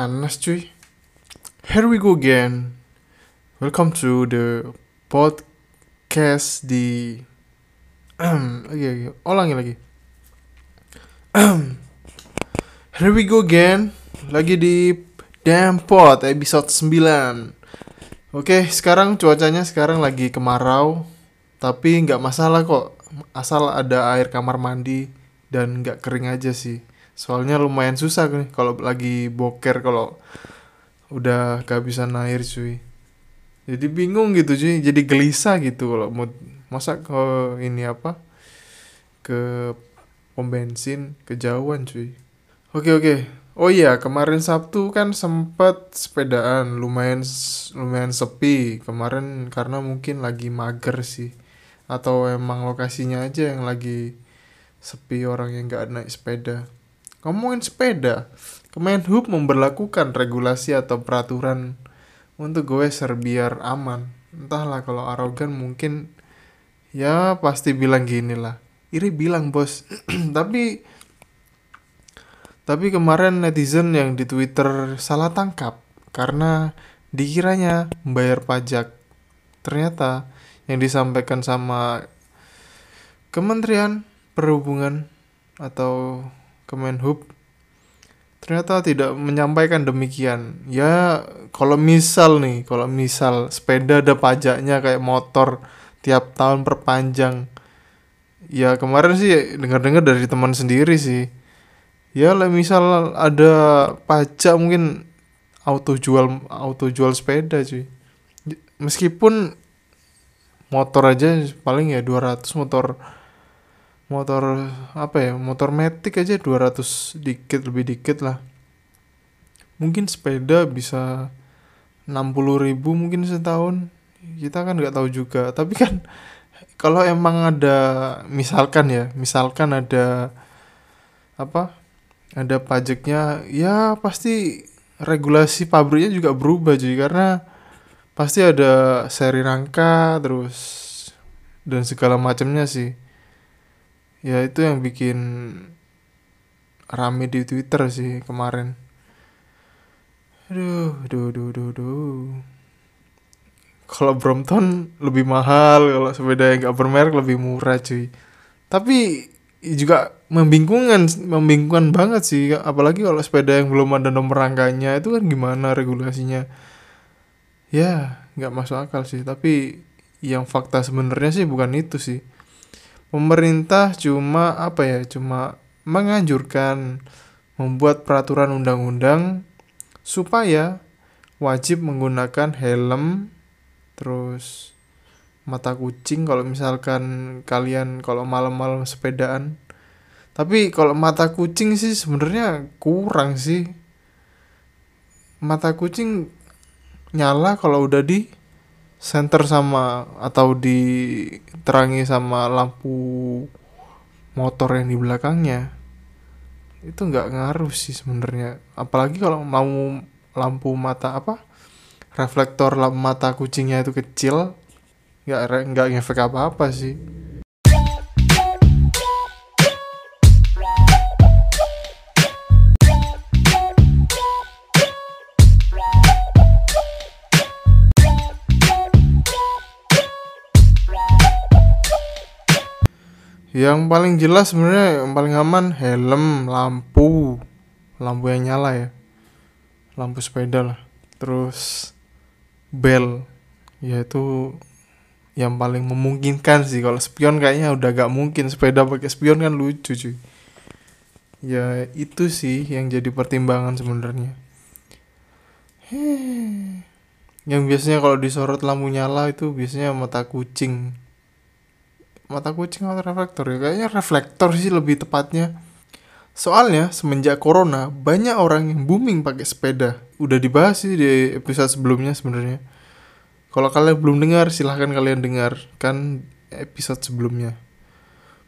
panas cuy. Here we go again. Welcome to the podcast di Lagi lagi. Ulangi lagi. Here we go again. Lagi di Damn Pod episode 9 Oke sekarang cuacanya sekarang lagi kemarau. Tapi nggak masalah kok. Asal ada air kamar mandi Dan nggak kering aja sih Soalnya lumayan susah nih kalau lagi boker kalau udah kehabisan air cuy. Jadi bingung gitu cuy, jadi gelisah gitu kalau mau masa ke ini apa? Ke pom bensin kejauhan cuy. Oke oke. Oh iya, kemarin Sabtu kan sempat sepedaan, lumayan lumayan sepi kemarin karena mungkin lagi mager sih. Atau emang lokasinya aja yang lagi sepi orang yang nggak naik sepeda. Ngomongin sepeda, Kemenhub memberlakukan regulasi atau peraturan untuk gue biar aman. Entahlah kalau arogan mungkin ya pasti bilang gini lah. Iri bilang bos, tapi tapi kemarin netizen yang di Twitter salah tangkap karena dikiranya membayar pajak. Ternyata yang disampaikan sama Kementerian Perhubungan atau Kemenhub ternyata tidak menyampaikan demikian. Ya, kalau misal nih, kalau misal sepeda ada pajaknya kayak motor tiap tahun perpanjang. Ya, kemarin sih dengar-dengar dari teman sendiri sih. Ya, misal ada pajak mungkin auto jual auto jual sepeda cuy. Meskipun motor aja paling ya 200 motor motor apa ya motor metik aja 200 dikit lebih dikit lah. Mungkin sepeda bisa 60 ribu mungkin setahun. Kita kan nggak tahu juga. Tapi kan kalau emang ada misalkan ya misalkan ada apa ada pajaknya ya pasti regulasi pabriknya juga berubah jadi karena pasti ada seri rangka terus dan segala macamnya sih ya itu yang bikin rame di Twitter sih kemarin. Aduh aduh aduh aduh, aduh. kalau Brompton lebih mahal kalau sepeda yang gak bermerek lebih murah cuy. Tapi juga membingungkan membingungkan banget sih. Apalagi kalau sepeda yang belum ada nomor rangkanya itu kan gimana regulasinya? Ya nggak masuk akal sih. Tapi yang fakta sebenarnya sih bukan itu sih pemerintah cuma apa ya cuma menganjurkan membuat peraturan undang-undang supaya wajib menggunakan helm terus mata kucing kalau misalkan kalian kalau malam-malam sepedaan. Tapi kalau mata kucing sih sebenarnya kurang sih. Mata kucing nyala kalau udah di center sama atau diterangi sama lampu motor yang di belakangnya itu nggak ngaruh sih sebenarnya. Apalagi kalau mau lampu mata apa reflektor mata kucingnya itu kecil nggak nggak ngefek apa apa sih yang paling jelas sebenarnya yang paling aman helm lampu. Lampu yang nyala ya. Lampu sepeda lah. Terus bel. Yaitu yang paling memungkinkan sih. Kalau spion kayaknya udah gak mungkin sepeda pakai spion kan lucu cuy. Ya itu sih yang jadi pertimbangan sebenarnya. Yang biasanya kalau disorot lampu nyala itu biasanya mata kucing mata kucing atau reflektor ya. Kayaknya reflektor sih lebih tepatnya. Soalnya semenjak corona banyak orang yang booming pakai sepeda. Udah dibahas sih di episode sebelumnya sebenarnya. Kalau kalian belum dengar silahkan kalian dengar kan episode sebelumnya.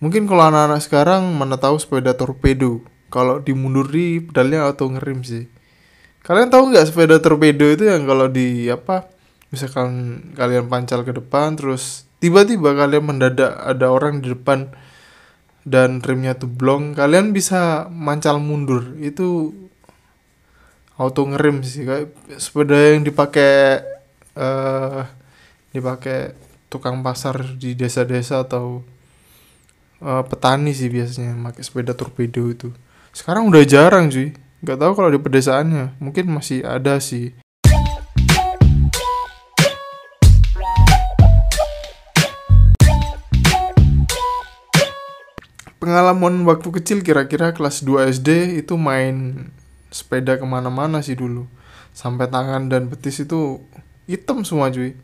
Mungkin kalau anak-anak sekarang mana tahu sepeda torpedo. Kalau dimunduri pedalnya atau ngerim sih. Kalian tahu nggak sepeda torpedo itu yang kalau di apa misalkan kalian pancal ke depan terus tiba-tiba kalian mendadak ada orang di depan dan remnya tuh blong kalian bisa mancal mundur. Itu auto ngerem sih kayak sepeda yang dipakai eh dipakai tukang pasar di desa-desa atau eh, petani sih biasanya pakai sepeda torpedo itu. Sekarang udah jarang cuy nggak tahu kalau di pedesaannya mungkin masih ada sih pengalaman waktu kecil kira-kira kelas 2 SD itu main sepeda ke mana-mana sih dulu. Sampai tangan dan betis itu hitam semua cuy.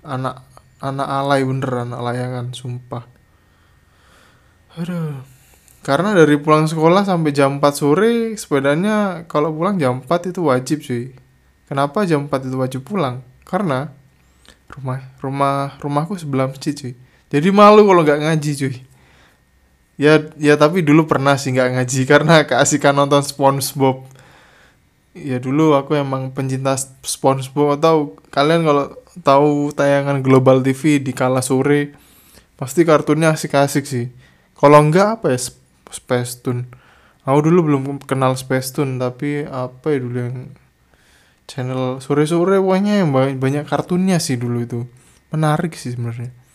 Anak anak alay bener anak layangan sumpah. Aduh. Karena dari pulang sekolah sampai jam 4 sore sepedanya kalau pulang jam 4 itu wajib cuy. Kenapa jam 4 itu wajib pulang? Karena rumah rumah rumahku sebelah masjid cuy. Jadi malu kalau nggak ngaji cuy ya ya tapi dulu pernah sih nggak ngaji karena keasikan nonton SpongeBob. Ya dulu aku emang pencinta SpongeBob atau kalian kalau tahu tayangan Global TV di kala sore pasti kartunnya asik-asik sih. Kalau enggak apa ya Sp- Space Tune. Aku dulu belum kenal Space Tune tapi apa ya dulu yang channel sore-sore pokoknya yang banyak, banyak kartunnya sih dulu itu. Menarik sih sebenarnya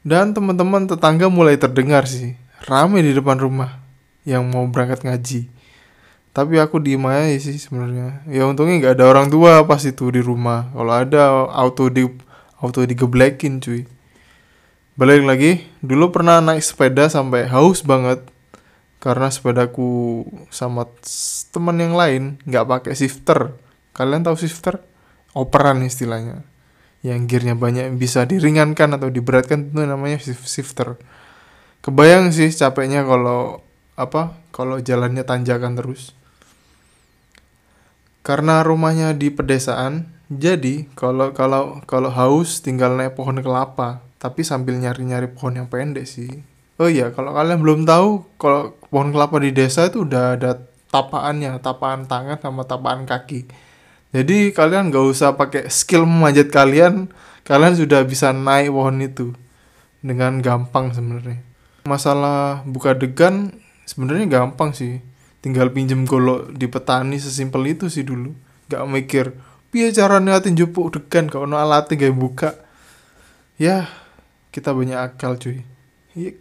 dan teman-teman tetangga mulai terdengar sih rame di depan rumah yang mau berangkat ngaji. Tapi aku diem aja sih sebenarnya. Ya untungnya nggak ada orang tua pas itu di rumah. Kalau ada auto di auto digeblekin cuy. Balik lagi dulu pernah naik sepeda sampai haus banget. Karena sepedaku sama teman yang lain nggak pakai shifter. Kalian tahu shifter? Operan istilahnya yang gearnya banyak bisa diringankan atau diberatkan itu namanya shif- shifter. Kebayang sih capeknya kalau apa kalau jalannya tanjakan terus. Karena rumahnya di pedesaan jadi kalau kalau kalau haus tinggal naik pohon kelapa tapi sambil nyari-nyari pohon yang pendek sih. Oh iya kalau kalian belum tahu kalau pohon kelapa di desa itu udah ada tapaannya tapaan tangan sama tapaan kaki jadi kalian nggak usah pakai skill memanjat kalian kalian sudah bisa naik pohon itu dengan gampang sebenarnya. Masalah buka degan sebenarnya gampang sih. Tinggal pinjem golok di petani sesimpel itu sih dulu. Gak mikir piye caranya jupuk degan? Kalau no alatnya gak buka? Ya kita banyak akal cuy. Ya,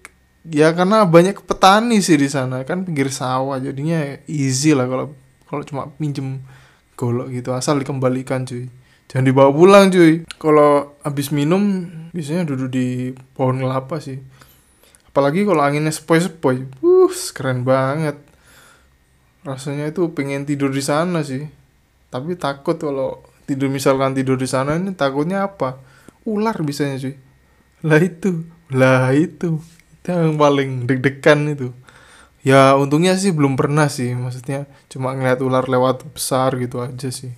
ya karena banyak petani sih di sana. Kan pinggir sawah jadinya easy lah kalau kalau cuma pinjem golok gitu asal dikembalikan cuy. Jangan dibawa pulang cuy. Kalau habis minum biasanya duduk di pohon kelapa sih. Apalagi kalau anginnya sepoi-sepoi. Uh keren banget. Rasanya itu pengen tidur di sana sih. Tapi takut kalau tidur misalkan tidur di sana ini takutnya apa? Ular bisanya cuy. Lah itu lah itu. Itu yang paling deg-degan itu ya untungnya sih belum pernah sih maksudnya cuma ngeliat ular lewat besar gitu aja sih.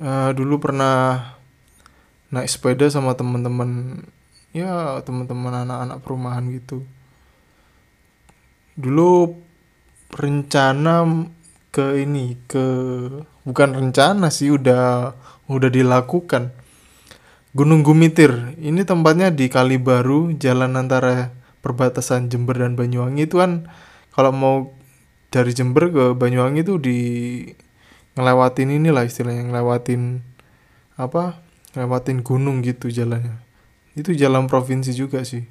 Eh, dulu pernah naik sepeda sama teman-teman ya teman-teman anak-anak perumahan gitu. Dulu rencana ke ini ke bukan rencana sih udah udah dilakukan Gunung Gumitir. Ini tempatnya di Kalibaru jalan antara perbatasan Jember dan Banyuwangi itu kan kalau mau dari Jember ke Banyuwangi itu di ngelewatin inilah istilahnya ngelewatin apa ngelewatin gunung gitu jalannya. Itu jalan provinsi juga sih.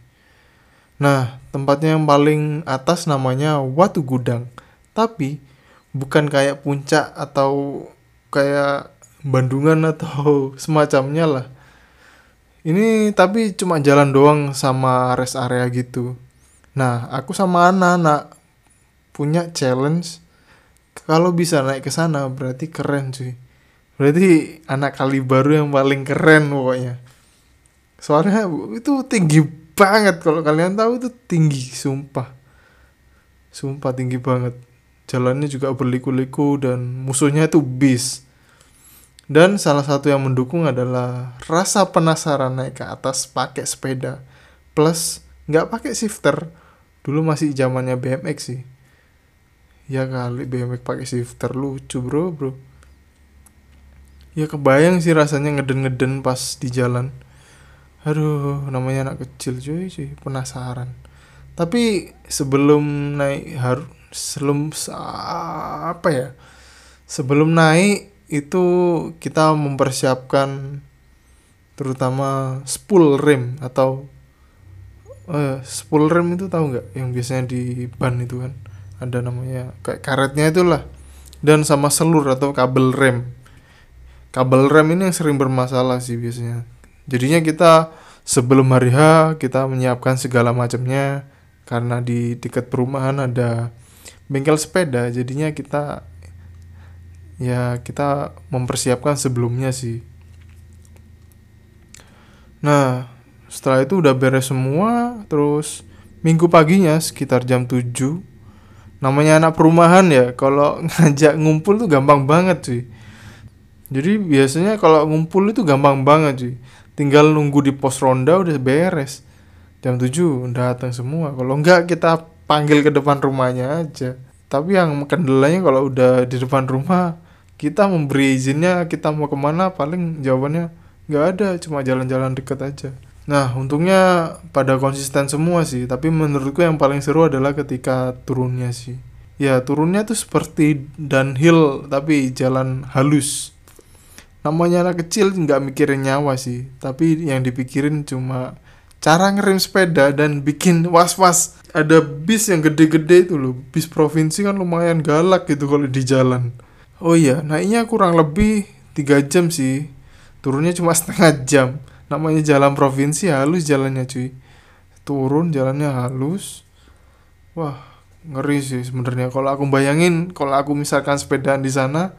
Nah tempatnya yang paling atas namanya Watu Gudang. Tapi bukan kayak puncak atau kayak Bandungan atau semacamnya lah ini tapi cuma jalan doang sama rest area gitu. Nah aku sama anak-anak punya challenge. Kalau bisa naik ke sana berarti keren cuy. Berarti anak kali baru yang paling keren pokoknya. Soalnya itu tinggi banget. Kalau kalian tahu itu tinggi sumpah. Sumpah tinggi banget. Jalannya juga berliku-liku dan musuhnya itu bis dan salah satu yang mendukung adalah rasa penasaran naik ke atas pakai sepeda. Plus nggak pakai shifter. Dulu masih zamannya BMX sih. Ya kali BMX pakai shifter lucu bro bro. Ya kebayang sih rasanya ngeden-ngeden pas di jalan. Aduh namanya anak kecil cuy cuy. Penasaran. Tapi sebelum naik harus sebelum apa ya? Sebelum naik itu kita mempersiapkan terutama spool rim atau uh, spool rim itu tahu nggak? Yang biasanya di ban itu kan? Ada namanya kayak karetnya itulah. Dan sama selur atau kabel rem. Kabel rem ini yang sering bermasalah sih biasanya. Jadinya kita sebelum hari H kita menyiapkan segala macamnya. Karena di dekat perumahan ada bengkel sepeda jadinya kita ya kita mempersiapkan sebelumnya sih. Nah setelah itu udah beres semua terus minggu paginya sekitar jam 7 namanya anak perumahan ya kalau ngajak ngumpul tuh gampang banget sih jadi biasanya kalau ngumpul itu gampang banget sih tinggal nunggu di pos ronda udah beres. Jam 7 datang semua. Kalau enggak kita panggil ke depan rumahnya aja. Tapi yang kendalanya kalau udah di depan rumah kita memberi izinnya kita mau ke mana paling jawabannya nggak ada cuma jalan-jalan deket aja. Nah untungnya pada konsisten semua sih tapi menurutku yang paling seru adalah ketika turunnya sih. Ya turunnya tuh seperti downhill tapi jalan halus. Namanya anak kecil nggak mikirin nyawa sih tapi yang dipikirin cuma cara ngerem sepeda dan bikin was-was. Ada bis yang gede-gede itu loh bis provinsi kan lumayan galak gitu kalau di jalan oh iya naiknya kurang lebih tiga jam sih. Turunnya cuma setengah jam. Namanya jalan provinsi halus jalannya cuy. Turun jalannya halus. Wah ngeri sih sebenarnya. Kalau aku bayangin kalau aku misalkan sepedaan di sana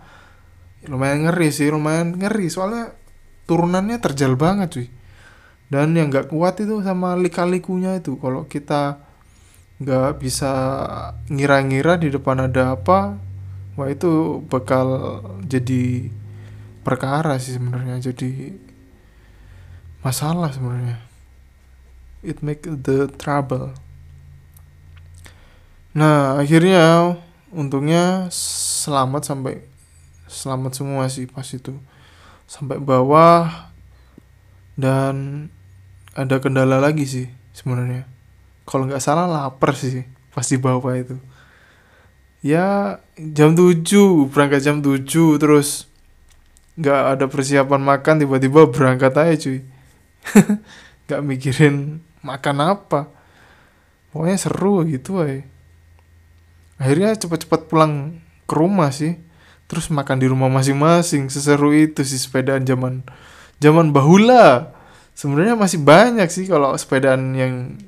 lumayan ngeri sih lumayan ngeri. Soalnya turunannya terjal banget cuy. Dan yang nggak kuat itu sama lika-likunya itu. Kalau kita nggak bisa ngira-ngira di depan ada apa wah itu bakal jadi perkara sih sebenarnya jadi masalah sebenarnya. It make the trouble. Nah akhirnya untungnya selamat sampai selamat semua sih pas itu. Sampai bawah dan ada kendala lagi sih sebenarnya. Kalau nggak salah lapar sih pas di bawah itu ya jam 7 berangkat jam 7 terus nggak ada persiapan makan tiba-tiba berangkat aja cuy. Nggak mikirin makan apa. Pokoknya seru gitu aja akhirnya cepet-cepet pulang ke rumah sih. Terus makan di rumah masing-masing seseru itu sih sepedaan zaman zaman bahula. Sebenarnya masih banyak sih kalau sepedaan yang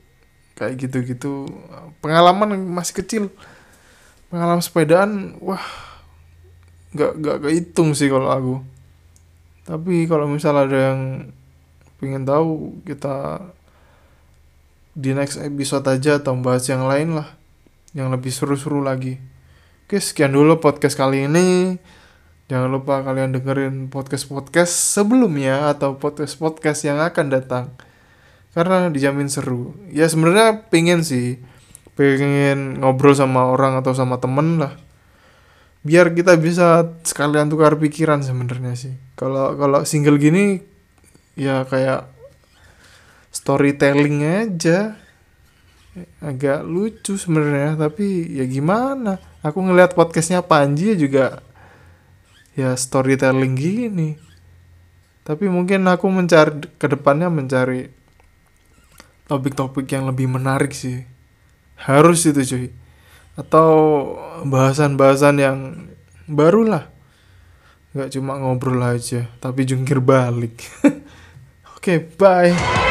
kayak gitu-gitu. Pengalaman masih kecil pengalaman sepedaan wah nggak nggak kehitung sih kalau aku tapi kalau misal ada yang pengen tahu kita di next episode aja atau bahas yang lain lah yang lebih seru-seru lagi oke sekian dulu podcast kali ini Jangan lupa kalian dengerin podcast-podcast sebelumnya atau podcast-podcast yang akan datang. Karena dijamin seru. Ya sebenarnya pengen sih. Pengen ngobrol sama orang atau sama temen lah. Biar kita bisa sekalian tukar pikiran sebenarnya sih. Kalau kalau single gini ya kayak storytelling aja agak lucu sebenarnya tapi ya gimana aku ngelihat podcastnya Panji juga ya storytelling gini tapi mungkin aku mencari ke depannya mencari topik-topik yang lebih menarik sih harus itu cuy. Atau bahasan-bahasan yang baru lah. Nggak cuma ngobrol aja tapi jungkir balik. Oke okay, bye